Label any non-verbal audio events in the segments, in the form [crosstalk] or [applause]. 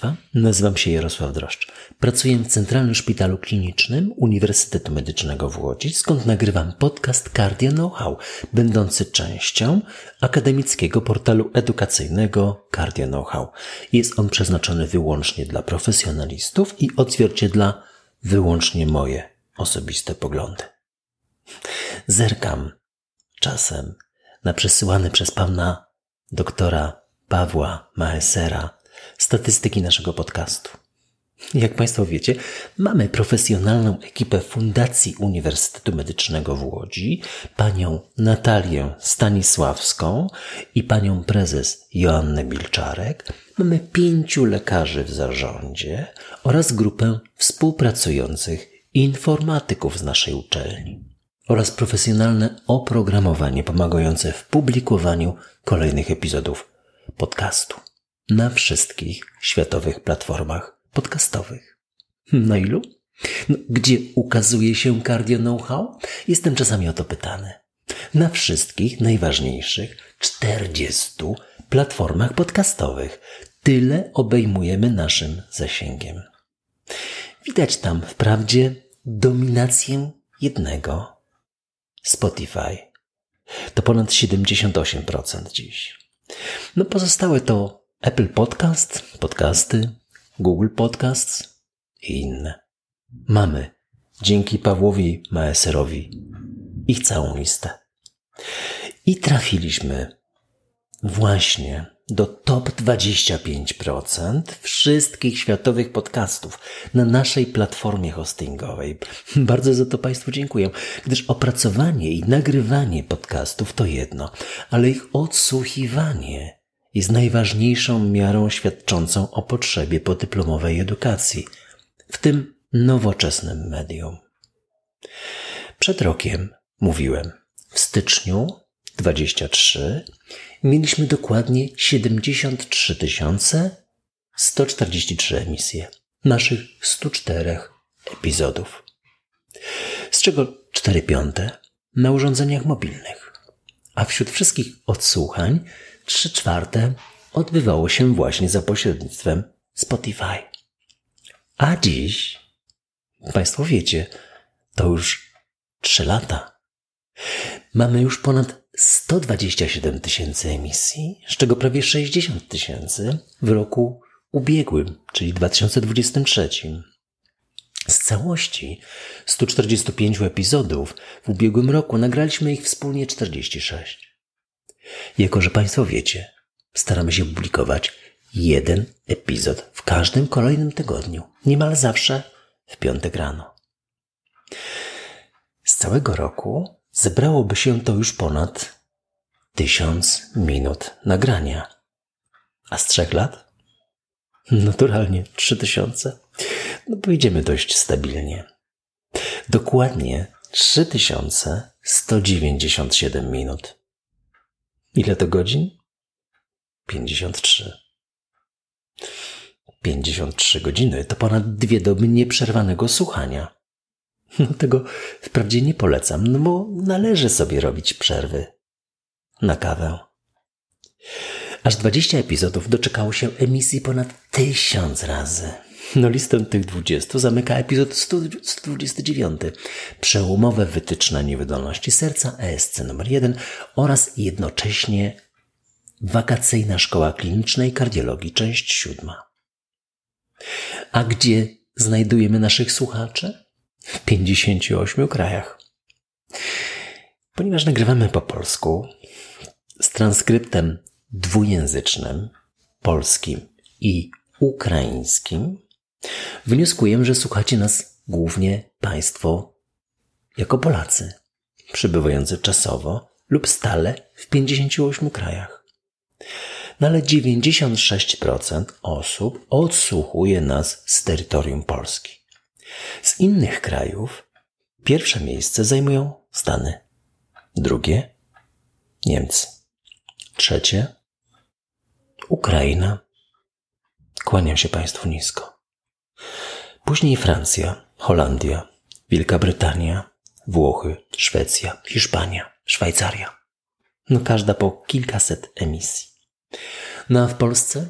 Państwa, nazywam się Jarosław Droszcz. Pracuję w Centralnym Szpitalu Klinicznym Uniwersytetu Medycznego w Łodzi, skąd nagrywam podcast Cardio Know-how, będący częścią akademickiego portalu edukacyjnego Cardio Know-how. Jest on przeznaczony wyłącznie dla profesjonalistów i odzwierciedla wyłącznie moje osobiste poglądy. Zerkam czasem na przesyłane przez pana doktora Pawła Maesera statystyki naszego podcastu. Jak Państwo wiecie, mamy profesjonalną ekipę Fundacji Uniwersytetu Medycznego w Łodzi, panią Natalię Stanisławską i panią prezes Joannę Bilczarek. Mamy pięciu lekarzy w zarządzie oraz grupę współpracujących informatyków z naszej uczelni oraz profesjonalne oprogramowanie pomagające w publikowaniu kolejnych epizodów podcastu na wszystkich światowych platformach podcastowych. Na ilu? No, gdzie ukazuje się Cardio Know-how? Jestem czasami o to pytany. Na wszystkich najważniejszych 40 platformach podcastowych. Tyle obejmujemy naszym zasięgiem. Widać tam wprawdzie dominację jednego Spotify. To ponad 78% dziś. No pozostałe to Apple Podcast, podcasty, Google Podcasts i inne. Mamy, dzięki Pawłowi Maeserowi, ich całą listę. I trafiliśmy właśnie do top 25% wszystkich światowych podcastów na naszej platformie hostingowej. [laughs] Bardzo za to Państwu dziękuję, gdyż opracowanie i nagrywanie podcastów to jedno, ale ich odsłuchiwanie jest najważniejszą miarą świadczącą o potrzebie podyplomowej edukacji, w tym nowoczesnym medium. Przed rokiem mówiłem, w styczniu 23 mieliśmy dokładnie 73 143 emisje naszych 104 epizodów, z czego 4 piąte na urządzeniach mobilnych, a wśród wszystkich odsłuchań trzy czwarte odbywało się właśnie za pośrednictwem Spotify. A dziś, Państwo wiecie, to już trzy lata. Mamy już ponad 127 tysięcy emisji, z czego prawie 60 tysięcy w roku ubiegłym, czyli 2023. Z całości 145 epizodów w ubiegłym roku nagraliśmy ich wspólnie 46. Jako, że Państwo wiecie, staramy się publikować jeden epizod w każdym kolejnym tygodniu, niemal zawsze w piątek rano. Z całego roku zebrałoby się to już ponad tysiąc minut nagrania. A z trzech lat? Naturalnie trzy tysiące. No pójdziemy dość stabilnie. Dokładnie 3197 minut. Ile to godzin? 53. 53 godziny to ponad dwie doby nieprzerwanego słuchania. No tego wprawdzie nie polecam, no bo należy sobie robić przerwy na kawę. Aż 20 epizodów doczekało się emisji ponad tysiąc razy. No listę tych 20 zamyka epizod 129. Przełomowe wytyczne niewydolności serca ESC numer 1 oraz jednocześnie wakacyjna szkoła klinicznej kardiologii część siódma. A gdzie znajdujemy naszych słuchaczy? W 58 krajach. Ponieważ nagrywamy po polsku z transkryptem dwujęzycznym, polskim i ukraińskim, Wnioskuję, że słuchacie nas głównie Państwo jako Polacy, przybywający czasowo lub stale w 58 krajach. No ale 96% osób odsłuchuje nas z terytorium Polski. Z innych krajów pierwsze miejsce zajmują Stany, drugie Niemcy, trzecie Ukraina. Kłaniam się Państwu nisko. Później Francja, Holandia, Wielka Brytania, Włochy, Szwecja, Hiszpania, Szwajcaria. No każda po kilkaset emisji. No a w Polsce?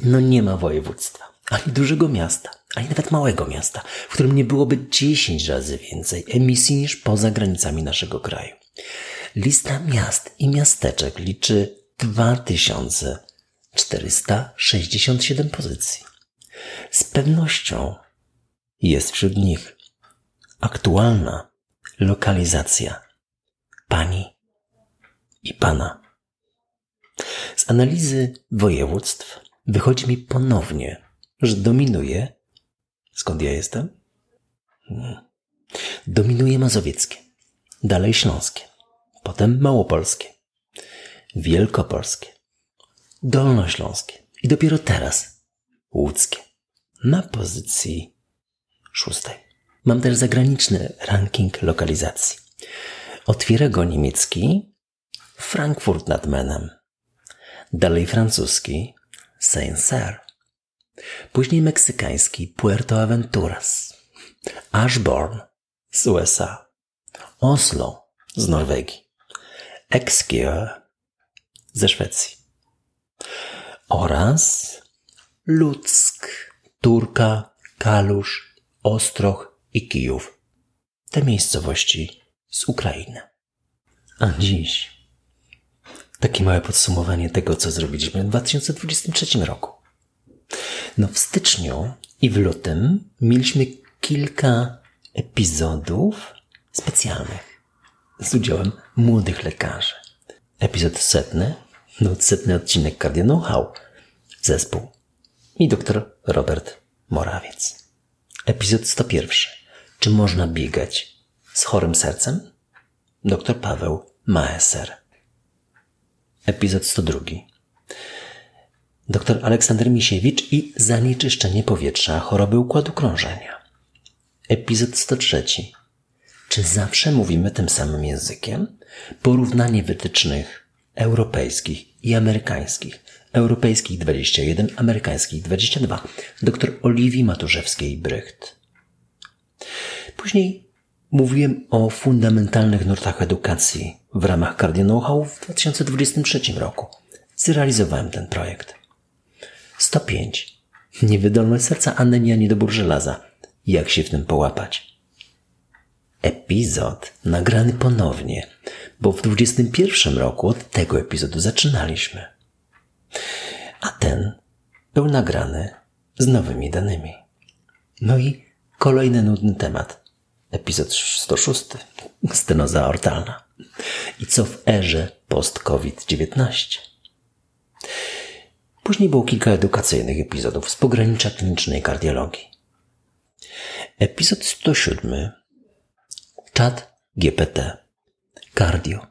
No nie ma województwa, ani dużego miasta, ani nawet małego miasta, w którym nie byłoby 10 razy więcej emisji niż poza granicami naszego kraju. Lista miast i miasteczek liczy 2467 pozycji. Z pewnością jest wśród nich aktualna lokalizacja pani i pana. Z analizy województw wychodzi mi ponownie, że dominuje. Skąd ja jestem? Hmm. Dominuje mazowieckie, dalej śląskie, potem małopolskie, wielkopolskie, dolnośląskie i dopiero teraz łódzkie. Na pozycji szóstej. Mam też zagraniczny ranking lokalizacji. Otwiera go niemiecki. Frankfurt nad Menem, dalej francuski. Saint-Cyr, później meksykański. Puerto Aventuras, Ashbourne. Z USA, Oslo z Norwegii, Exeter ze Szwecji. Oraz Ludzk, Turka, Kalusz, Ostroch i Kijów. Te miejscowości z Ukrainy. A dziś takie małe podsumowanie tego, co zrobiliśmy w 2023 roku. No, w styczniu i w lutym mieliśmy kilka epizodów specjalnych z udziałem młodych lekarzy. Epizod setny, no setny odcinek Cardio Know-how, zespół i dr Robert Morawiec. Epizod 101. Czy można biegać z chorym sercem? Dr Paweł Maeser. Epizod 102. Dr Aleksander Misiewicz i zanieczyszczenie powietrza choroby układu krążenia. Epizod 103. Czy zawsze mówimy tym samym językiem? Porównanie wytycznych europejskich i amerykańskich. Europejskich 21, amerykańskich 22. Dr Oliwii Maturzewskiej-Brycht. Później mówiłem o fundamentalnych nurtach edukacji w ramach Cardio Know-how w 2023 roku. Zrealizowałem ten projekt. 105. Niewydolność serca, anemia, niedobór żelaza. Jak się w tym połapać? Epizod nagrany ponownie, bo w 21 roku od tego epizodu zaczynaliśmy. A ten był nagrany z nowymi danymi. No i kolejny nudny temat. Epizod 106. Stenoza ortalna. I co w erze post-COVID-19? Później było kilka edukacyjnych epizodów z pogranicza klinicznej kardiologii. Epizod 107. Czat GPT. Kardio.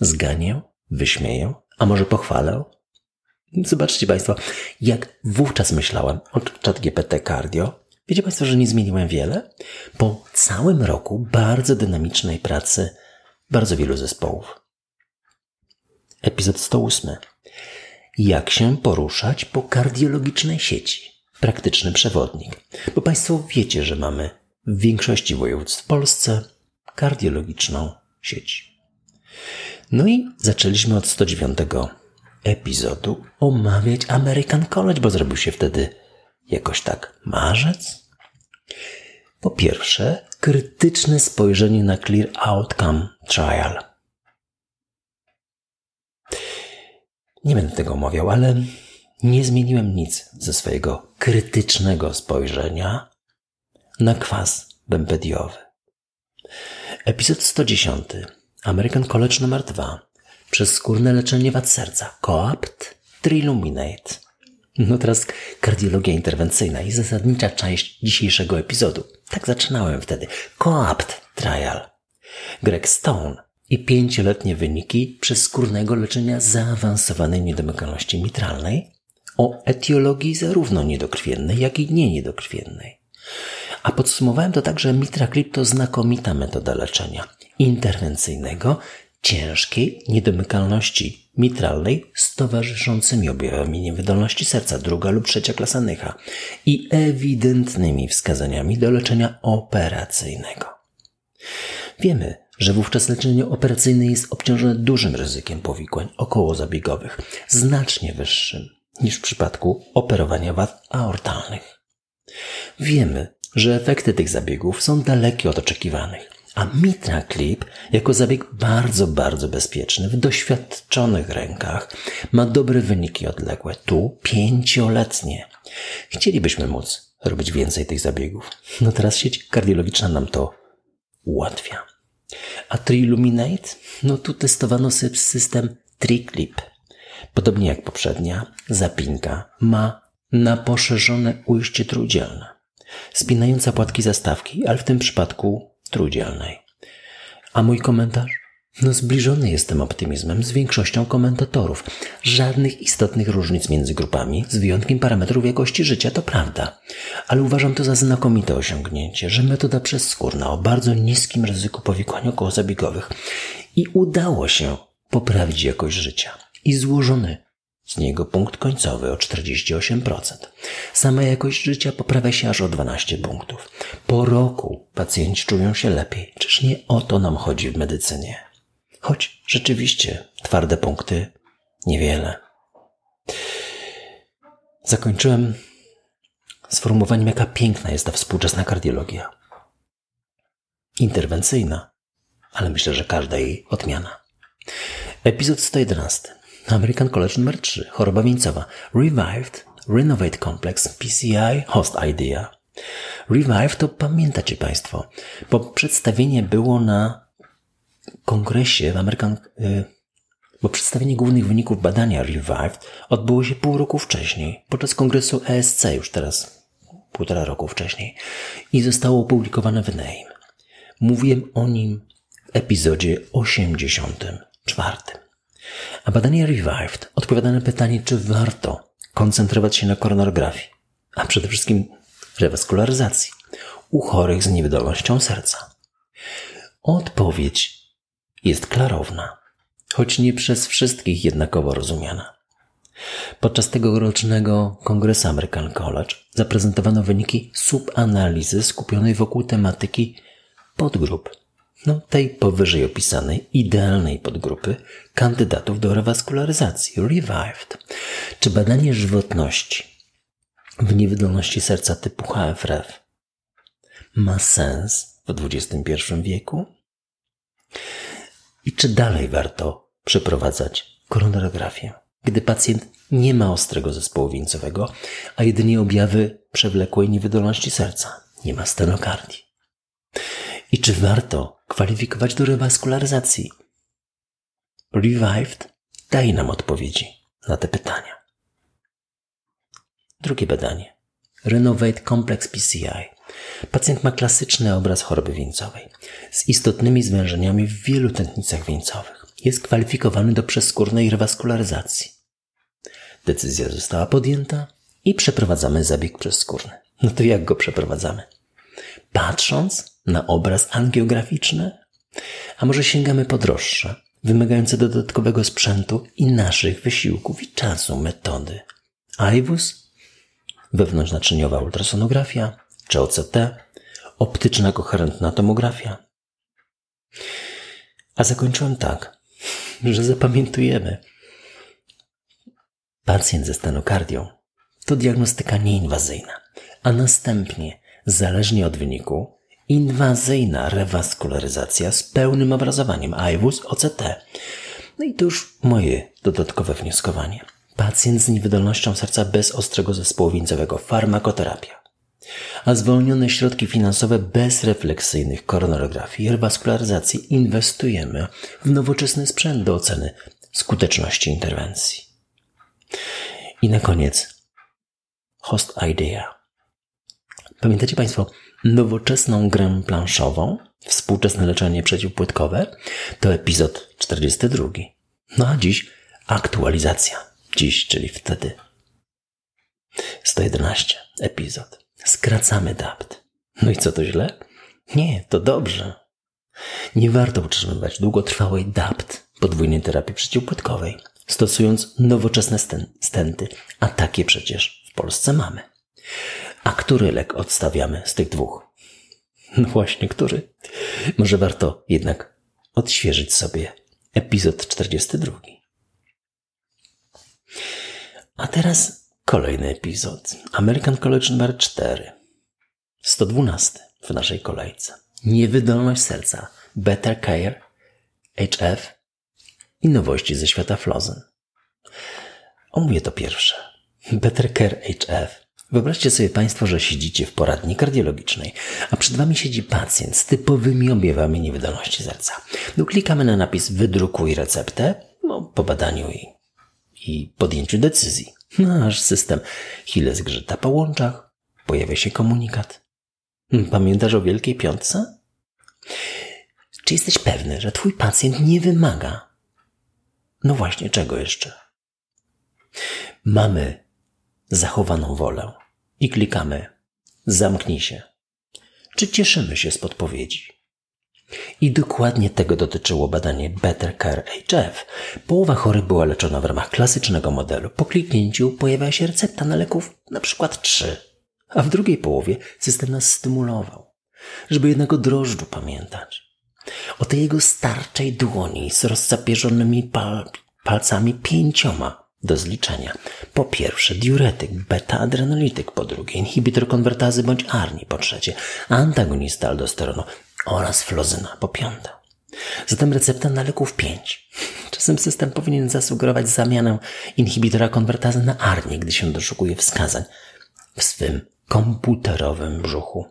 Zganię, wyśmieję, a może pochwalę? Zobaczcie Państwo, jak wówczas myślałem o czat GPT Cardio. Wiecie Państwo, że nie zmieniłem wiele? Po całym roku bardzo dynamicznej pracy bardzo wielu zespołów. Epizod 108. Jak się poruszać po kardiologicznej sieci? Praktyczny przewodnik. Bo Państwo wiecie, że mamy w większości województw w Polsce kardiologiczną sieć. No i zaczęliśmy od 109 epizodu omawiać American College, bo zrobił się wtedy jakoś tak marzec. Po pierwsze, krytyczne spojrzenie na Clear Outcome Trial. Nie będę tego omawiał, ale nie zmieniłem nic ze swojego krytycznego spojrzenia na kwas bempediowy. Epizod 110. American College numer 2 przez skórne leczenie wad serca. Coapt Triluminate. No teraz kardiologia interwencyjna i zasadnicza część dzisiejszego epizodu. Tak zaczynałem wtedy. Coapt Trial. Greg Stone i pięcioletnie wyniki przezskórnego leczenia zaawansowanej niedomykalności mitralnej o etiologii zarówno niedokrwiennej, jak i nie niedokrwiennej. A podsumowałem to tak, że mitraclip to znakomita metoda leczenia interwencyjnego ciężkiej niedomykalności mitralnej z towarzyszącymi objawami niewydolności serca, druga lub trzecia klasa Nycha i ewidentnymi wskazaniami do leczenia operacyjnego. Wiemy, że wówczas leczenie operacyjne jest obciążone dużym ryzykiem powikłań okołozabiegowych, znacznie wyższym niż w przypadku operowania wad aortalnych. Wiemy, że efekty tych zabiegów są dalekie od oczekiwanych, a Mitra Clip jako zabieg bardzo, bardzo bezpieczny w doświadczonych rękach ma dobre wyniki odległe, tu pięcioletnie. Chcielibyśmy móc robić więcej tych zabiegów. No teraz sieć kardiologiczna nam to ułatwia. A Triluminate? No tu testowano system TriClip. Podobnie jak poprzednia, zapinka ma na poszerzone ujście trójdzielne, spinająca płatki zastawki, ale w tym przypadku trójdzielnej. A mój komentarz? No zbliżony jestem optymizmem z większością komentatorów. Żadnych istotnych różnic między grupami, z wyjątkiem parametrów jakości życia, to prawda. Ale uważam to za znakomite osiągnięcie, że metoda przezskórna o bardzo niskim ryzyku powikłań okołozabiegowych i udało się poprawić jakość życia. I złożony z niego punkt końcowy o 48%. Sama jakość życia poprawia się aż o 12 punktów. Po roku pacjenci czują się lepiej. Czyż nie o to nam chodzi w medycynie? Choć rzeczywiście twarde punkty niewiele. Zakończyłem sformułowaniem, jaka piękna jest ta współczesna kardiologia. Interwencyjna, ale myślę, że każda jej odmiana. Epizod 111. American College numer 3. Choroba wieńcowa. Revived, Renovate Complex, PCI, Host Idea. Revive to pamiętacie Państwo, bo przedstawienie było na kongresie w American, y, bo przedstawienie głównych wyników badania Revived odbyło się pół roku wcześniej, podczas kongresu ESC już teraz, półtora roku wcześniej i zostało opublikowane w NAME. Mówiłem o nim w epizodzie 84. A badanie Revived odpowiada na pytanie, czy warto koncentrować się na koronografii, a przede wszystkim rewaskularyzacji u chorych z niewydolnością serca. Odpowiedź jest klarowna, choć nie przez wszystkich jednakowo rozumiana. Podczas tegorocznego kongresu American College zaprezentowano wyniki subanalizy skupionej wokół tematyki podgrup no, tej powyżej opisanej idealnej podgrupy kandydatów do rewaskularyzacji, revived, czy badanie żywotności w niewydolności serca typu HFrEF ma sens w XXI wieku? I czy dalej warto przeprowadzać koronarografię, gdy pacjent nie ma ostrego zespołu wieńcowego, a jedynie objawy przewlekłej niewydolności serca, nie ma stenokardii? I czy warto kwalifikować do rewaskularyzacji? Revived daje nam odpowiedzi na te pytania. Drugie badanie. Renovate Complex PCI. Pacjent ma klasyczny obraz choroby wieńcowej z istotnymi zwężeniami w wielu tętnicach wieńcowych. Jest kwalifikowany do przeskórnej rewaskularyzacji. Decyzja została podjęta i przeprowadzamy zabieg przeskórny. No to jak go przeprowadzamy? Patrząc na obraz angiograficzny? A może sięgamy po droższe, wymagające dodatkowego sprzętu i naszych wysiłków i czasu metody? IWUS, wewnątrznaczyniowa ultrasonografia, czy OCT, optyczna koherentna tomografia. A zakończyłem tak, że zapamiętujemy. Pacjent ze stenokardią to diagnostyka nieinwazyjna, a następnie, zależnie od wyniku, inwazyjna rewaskularyzacja z pełnym obrazowaniem IWUS OCT. No i to już moje dodatkowe wnioskowanie. Pacjent z niewydolnością serca bez ostrego zespołu wieńcowego, farmakoterapia. A zwolnione środki finansowe bez refleksyjnych koronarografii i rewaskularyzacji inwestujemy w nowoczesny sprzęt do oceny skuteczności interwencji. I na koniec host idea. Pamiętacie Państwo, nowoczesną grę planszową, współczesne leczenie przeciwpłytkowe, to epizod 42. No a dziś aktualizacja. Dziś, czyli wtedy. 111 epizod. Skracamy DAPT. No i co to źle? Nie, to dobrze. Nie warto utrzymywać długotrwałej DAPT, podwójnej terapii przeciwpłytkowej, stosując nowoczesne stenty, a takie przecież w Polsce mamy. A który lek odstawiamy z tych dwóch? No właśnie, który? Może warto jednak odświeżyć sobie epizod 42. A teraz kolejny epizod. American College numer 4. 112 w naszej kolejce. Niewydolność serca. Better Care. HF. I nowości ze świata Flozen. Omówię to pierwsze. Better Care HF. Wyobraźcie sobie Państwo, że siedzicie w poradni kardiologicznej, a przed Wami siedzi pacjent z typowymi objawami niewydolności serca. No, klikamy na napis wydrukuj receptę no, po badaniu i, i podjęciu decyzji. Nasz system chwilę zgrzyta po łączach, pojawia się komunikat. Pamiętasz o Wielkiej Piątce? Czy jesteś pewny, że Twój pacjent nie wymaga? No właśnie, czego jeszcze? Mamy zachowaną wolę i klikamy zamknij się. Czy cieszymy się z podpowiedzi? I dokładnie tego dotyczyło badanie Better Care HF. Połowa chorych była leczona w ramach klasycznego modelu. Po kliknięciu pojawia się recepta na leków na przykład 3, a w drugiej połowie system nas stymulował, żeby jednak o drożdżu pamiętać. O tej jego starczej dłoni z rozcapierzonymi pal palcami pięcioma do zliczenia. Po pierwsze diuretyk, beta-adrenolityk, po drugie inhibitor konwertazy bądź ARNI, po trzecie antagonista aldosteronu oraz flozyna, po piąte. Zatem recepta na leków 5. [laughs] Czasem system powinien zasugerować zamianę inhibitora konwertazy na ARNI, gdy się doszukuje wskazań w swym komputerowym brzuchu.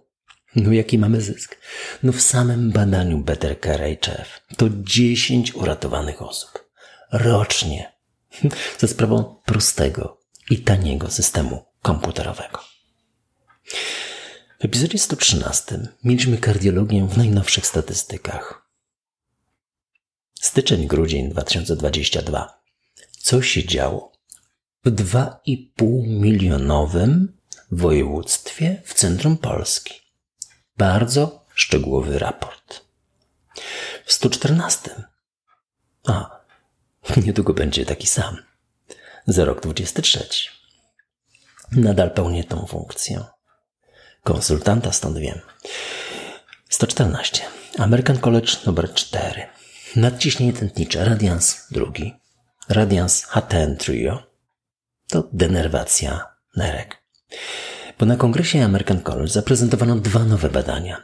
No jaki mamy zysk? No w samym badaniu Better Care HF to 10 uratowanych osób rocznie [laughs] za sprawą prostego i taniego systemu komputerowego. W epizodzie 113 mieliśmy kardiologię w najnowszych statystykach. Styczeń-grudzień 2022. Co się działo w 2,5 milionowym województwie w centrum Polski? Bardzo szczegółowy raport. W 114. A, [laughs] Niedługo będzie taki sam. Za rok 23. Nadal pełnię tą funkcję. Konsultanta stąd wiem. 114. American College numer 4. Nadciśnienie tętnicze. Radians drugi. Radians HTN Trio. To denerwacja nerek. Bo na kongresie American College zaprezentowano dwa nowe badania.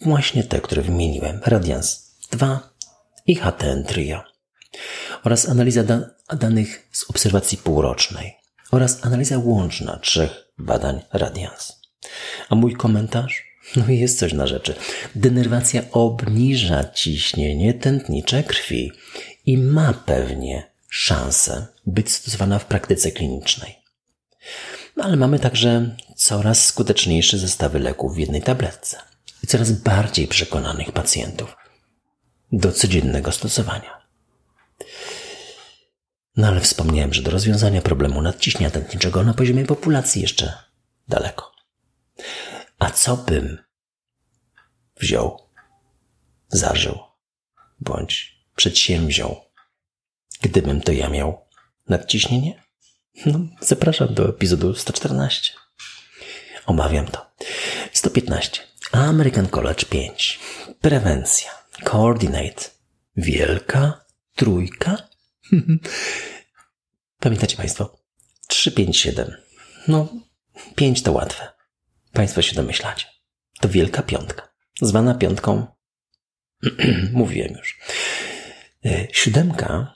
Właśnie te, które wymieniłem. Radians 2 i HTN Trio oraz analiza da danych z obserwacji półrocznej oraz analiza łączna trzech badań Radians. A mój komentarz? No jest coś na rzeczy. Denerwacja obniża ciśnienie tętnicze krwi i ma pewnie szansę być stosowana w praktyce klinicznej. No ale mamy także coraz skuteczniejsze zestawy leków w jednej tabletce i coraz bardziej przekonanych pacjentów do codziennego stosowania. No ale wspomniałem, że do rozwiązania problemu nadciśnienia tętniczego na poziomie populacji jeszcze daleko. A co bym wziął, zażył, bądź przedsięwziął, gdybym to ja miał nadciśnienie? No, zapraszam do epizodu 114. Omawiam to. 115. American College 5. Prewencja. Coordinate. Wielka trójka [laughs] Pamiętacie Państwo? 3, 5, 7. No, 5 to łatwe. Państwo się domyślacie. To wielka piątka. Zwana piątką, [clears throat] mówiłem już. E, siódemka,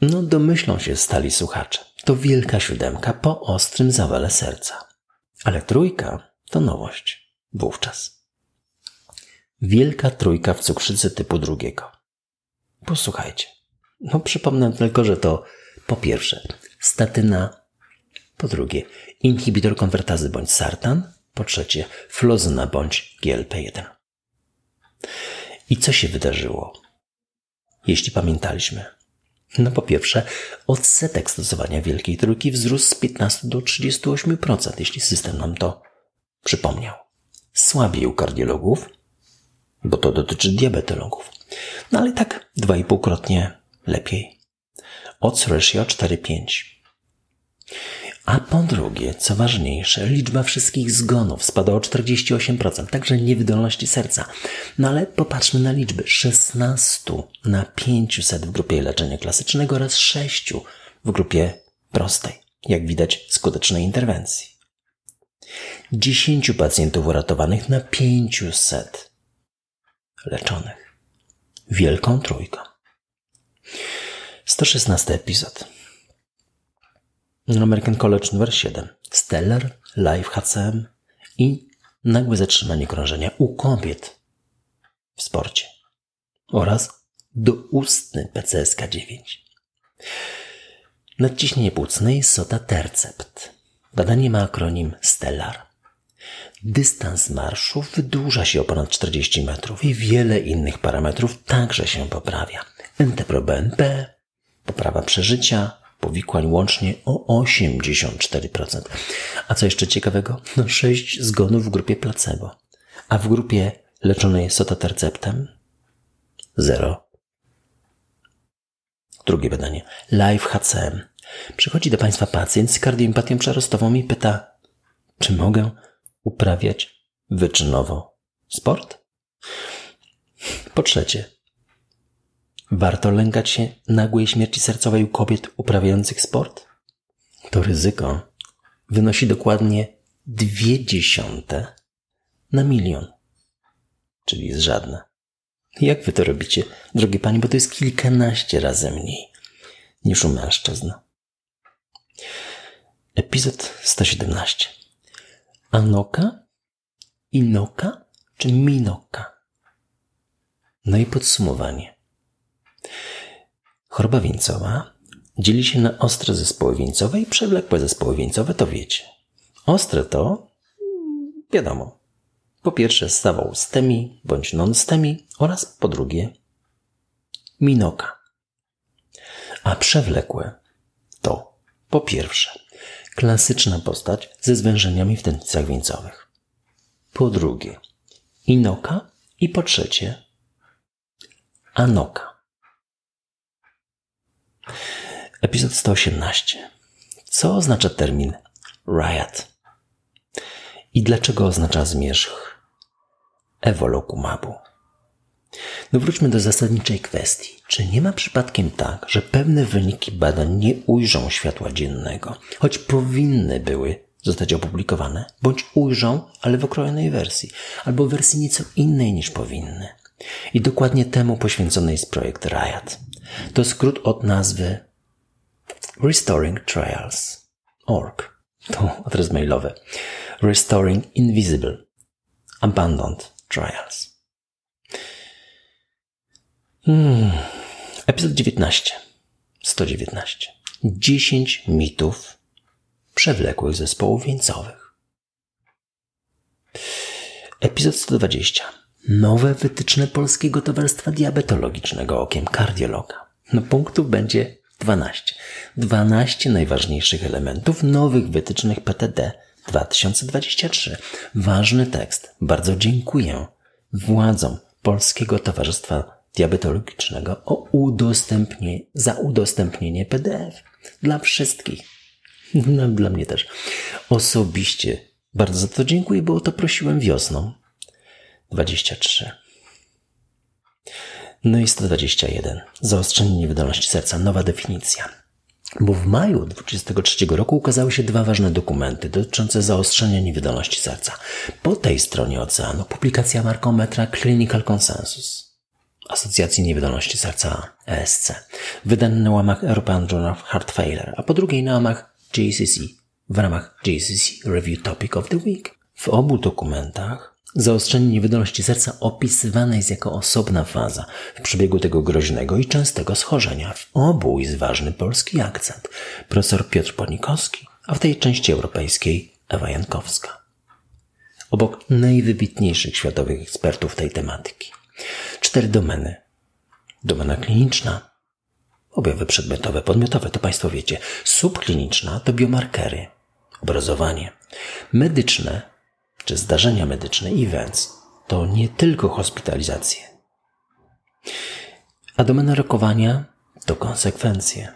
no domyślą się stali słuchacze. To wielka siódemka po ostrym zawale serca. Ale trójka to nowość. Wówczas. Wielka trójka w cukrzycy typu drugiego. Posłuchajcie. No przypomnę tylko, że to po pierwsze statyna, po drugie inhibitor konwertazy bądź sartan, po trzecie flozyna bądź GLP-1. I co się wydarzyło? Jeśli pamiętaliśmy. No po pierwsze, odsetek stosowania wielkiej trójki wzrósł z 15 do 38%, jeśli system nam to przypomniał. Słabiej u kardiologów, bo to dotyczy diabetologów. No ale tak 2,5-krotnie lepiej. Odds ratio 4,5. A po drugie, co ważniejsze, liczba wszystkich zgonów spadła o 48%, także niewydolności serca. No ale popatrzmy na liczby. 16 na 500 w grupie leczenia klasycznego oraz 6 w grupie prostej. jak widać, skutecznej interwencji. 10 pacjentów uratowanych na 500 leczonych. Wielką trójką. 116 epizod. American College numer 7. Stellar, Live HCM i nagłe zatrzymanie krążenia u kobiet w sporcie oraz doustny PCSK9. Nadciśnienie płucne i sota tercept. Badanie ma akronim STELLAR. Dystans marszu wydłuża się o ponad 40 metrów i wiele innych parametrów także się poprawia. NT-proBNP, poprawa przeżycia, powikłań łącznie o 84%. A co jeszcze ciekawego? No 6 zgonów w grupie placebo, a w grupie leczonej sotaterceptem 0. Drugie badanie. Live HCM. Przychodzi do Państwa pacjent z kardioempatią przerostową i pyta, czy mogę uprawiać wyczynowo sport? Po trzecie, warto lękać się nagłej śmierci sercowej u kobiet uprawiających sport? To ryzyko wynosi dokładnie dwie dziesiąte na milion, czyli jest żadne. Jak wy to robicie, drogie pani, bo to jest kilkanaście razy mniej niż u mężczyzn. Epizod 117. Anoka, Inoka czy Minoka? No i podsumowanie. Choroba wieńcowa dzieli się na ostre zespoły wieńcowe i przewlekłe zespoły wieńcowe, to wiecie. Ostre to, wiadomo, po pierwsze stawał stemi bądź non-stemi oraz po drugie minoka. A przewlekłe to po pierwsze klasyczna postać ze zwężeniami w tętnicach wieńcowych. Po drugie inoka i po trzecie anoka. Epizod 118. Co oznacza termin riot? I dlaczego oznacza zmierzch ewolokumabu? No wróćmy do zasadniczej kwestii. Czy nie ma przypadkiem tak, że pewne wyniki badań nie ujrzą światła dziennego, choć powinny były zostać opublikowane, bądź ujrzą, ale w okrojonej wersji, albo wersji nieco innej niż powinny? I dokładnie temu poświęcony jest projekt RIOT. To skrót od nazwy Restoring Trials. Org. To adres mailowy. Restoring Invisible Abandoned Trials. Hmm. Epizod 19. 119. 10 mitów przewlekłych zespołów wieńcowych. Epizod 120. Nowe wytyczne Polskiego Towarzystwa Diabetologicznego okiem kardiologa. No punktów będzie 12. 12 najważniejszych elementów nowych wytycznych PTD 2023. Ważny tekst. Bardzo dziękuję władzom Polskiego Towarzystwa Diabetologicznego o udostępnienie, za udostępnienie PDF dla wszystkich. No, dla mnie też. Osobiście bardzo za to dziękuję, bo o to prosiłem wiosną. 23. No i 121. Zaostrzenie niewydolności serca. Nowa definicja. Bo w maju 2023 roku ukazały się dwa ważne dokumenty dotyczące zaostrzenia niewydolności serca. Po tej stronie oceanu publikacja markometra Clinical Consensus Asocjacji Niewydolności Serca ESC, wydany na łamach European Journal of Heart Failure, a po drugiej na łamach JCC w ramach JCC Review Topic of the Week. W obu dokumentach Zaostrzenie niewydolności serca opisywane jest jako osobna faza w przebiegu tego groźnego i częstego schorzenia. W obu jest ważny polski akcent. Profesor Piotr Ponikowski, a w tej części europejskiej Ewa Jankowska. Obok najwybitniejszych światowych ekspertów tej tematyki. Cztery domeny. Domena kliniczna, objawy przedmiotowe, podmiotowe, to Państwo wiecie. Subkliniczna to biomarkery, obrazowanie. Medyczne czy zdarzenia medyczne, events, to nie tylko hospitalizacje. A domena rokowania to konsekwencje.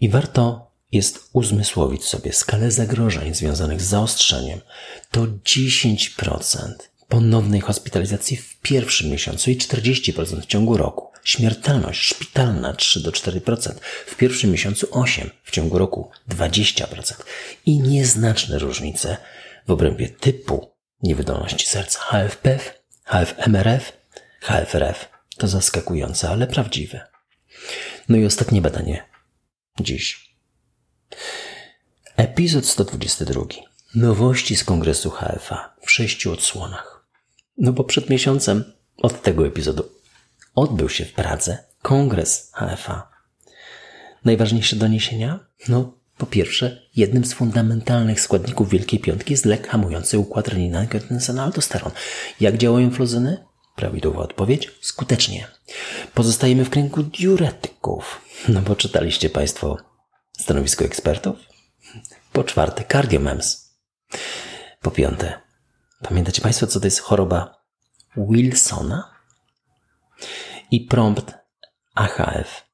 I warto jest uzmysłowić sobie skalę zagrożeń związanych z zaostrzeniem. To 10% ponownej hospitalizacji w pierwszym miesiącu i 40% w ciągu roku. Śmiertelność szpitalna 3 do 4%, w pierwszym miesiącu 8%, w ciągu roku 20% i nieznaczne różnice w obrębie typu niewydolności serca HFPF, HFMRF, HFRF. To zaskakujące, ale prawdziwe. No i ostatnie badanie dziś. Epizod 122. Nowości z kongresu HFA w sześciu odsłonach. No bo przed miesiącem od tego epizodu odbył się w Pradze kongres HFA. Najważniejsze doniesienia? No, po pierwsze, jednym z fundamentalnych składników Wielkiej Piątki jest lek hamujący układ renina-angiotensina-aldosteron. Jak działają flozyny? Prawidłowa odpowiedź? Skutecznie. Pozostajemy w kręgu diuretyków. No bo czytaliście Państwo stanowisko ekspertów? Po czwarte, cardiomems. Po piąte, pamiętacie Państwo, co to jest choroba Wilsona? I prompt AHF.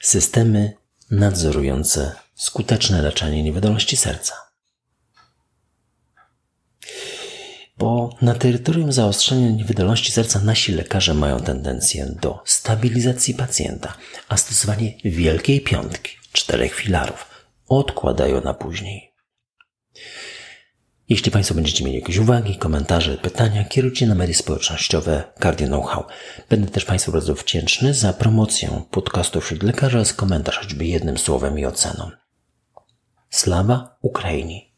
Systemy nadzorujące skuteczne leczenie niewydolności serca. Bo na terytorium zaostrzenia niewydolności serca nasi lekarze mają tendencję do stabilizacji pacjenta, a stosowanie wielkiej piątki, czterech filarów, odkładają na później. Jeśli Państwo będziecie mieli jakieś uwagi, komentarze, pytania, kierujcie na media społecznościowe Cardio Know-how. Będę też Państwu bardzo wdzięczny za promocję podcastu wśród lekarzy z komentarz choćby jednym słowem i oceną. Slawa Ukrainii!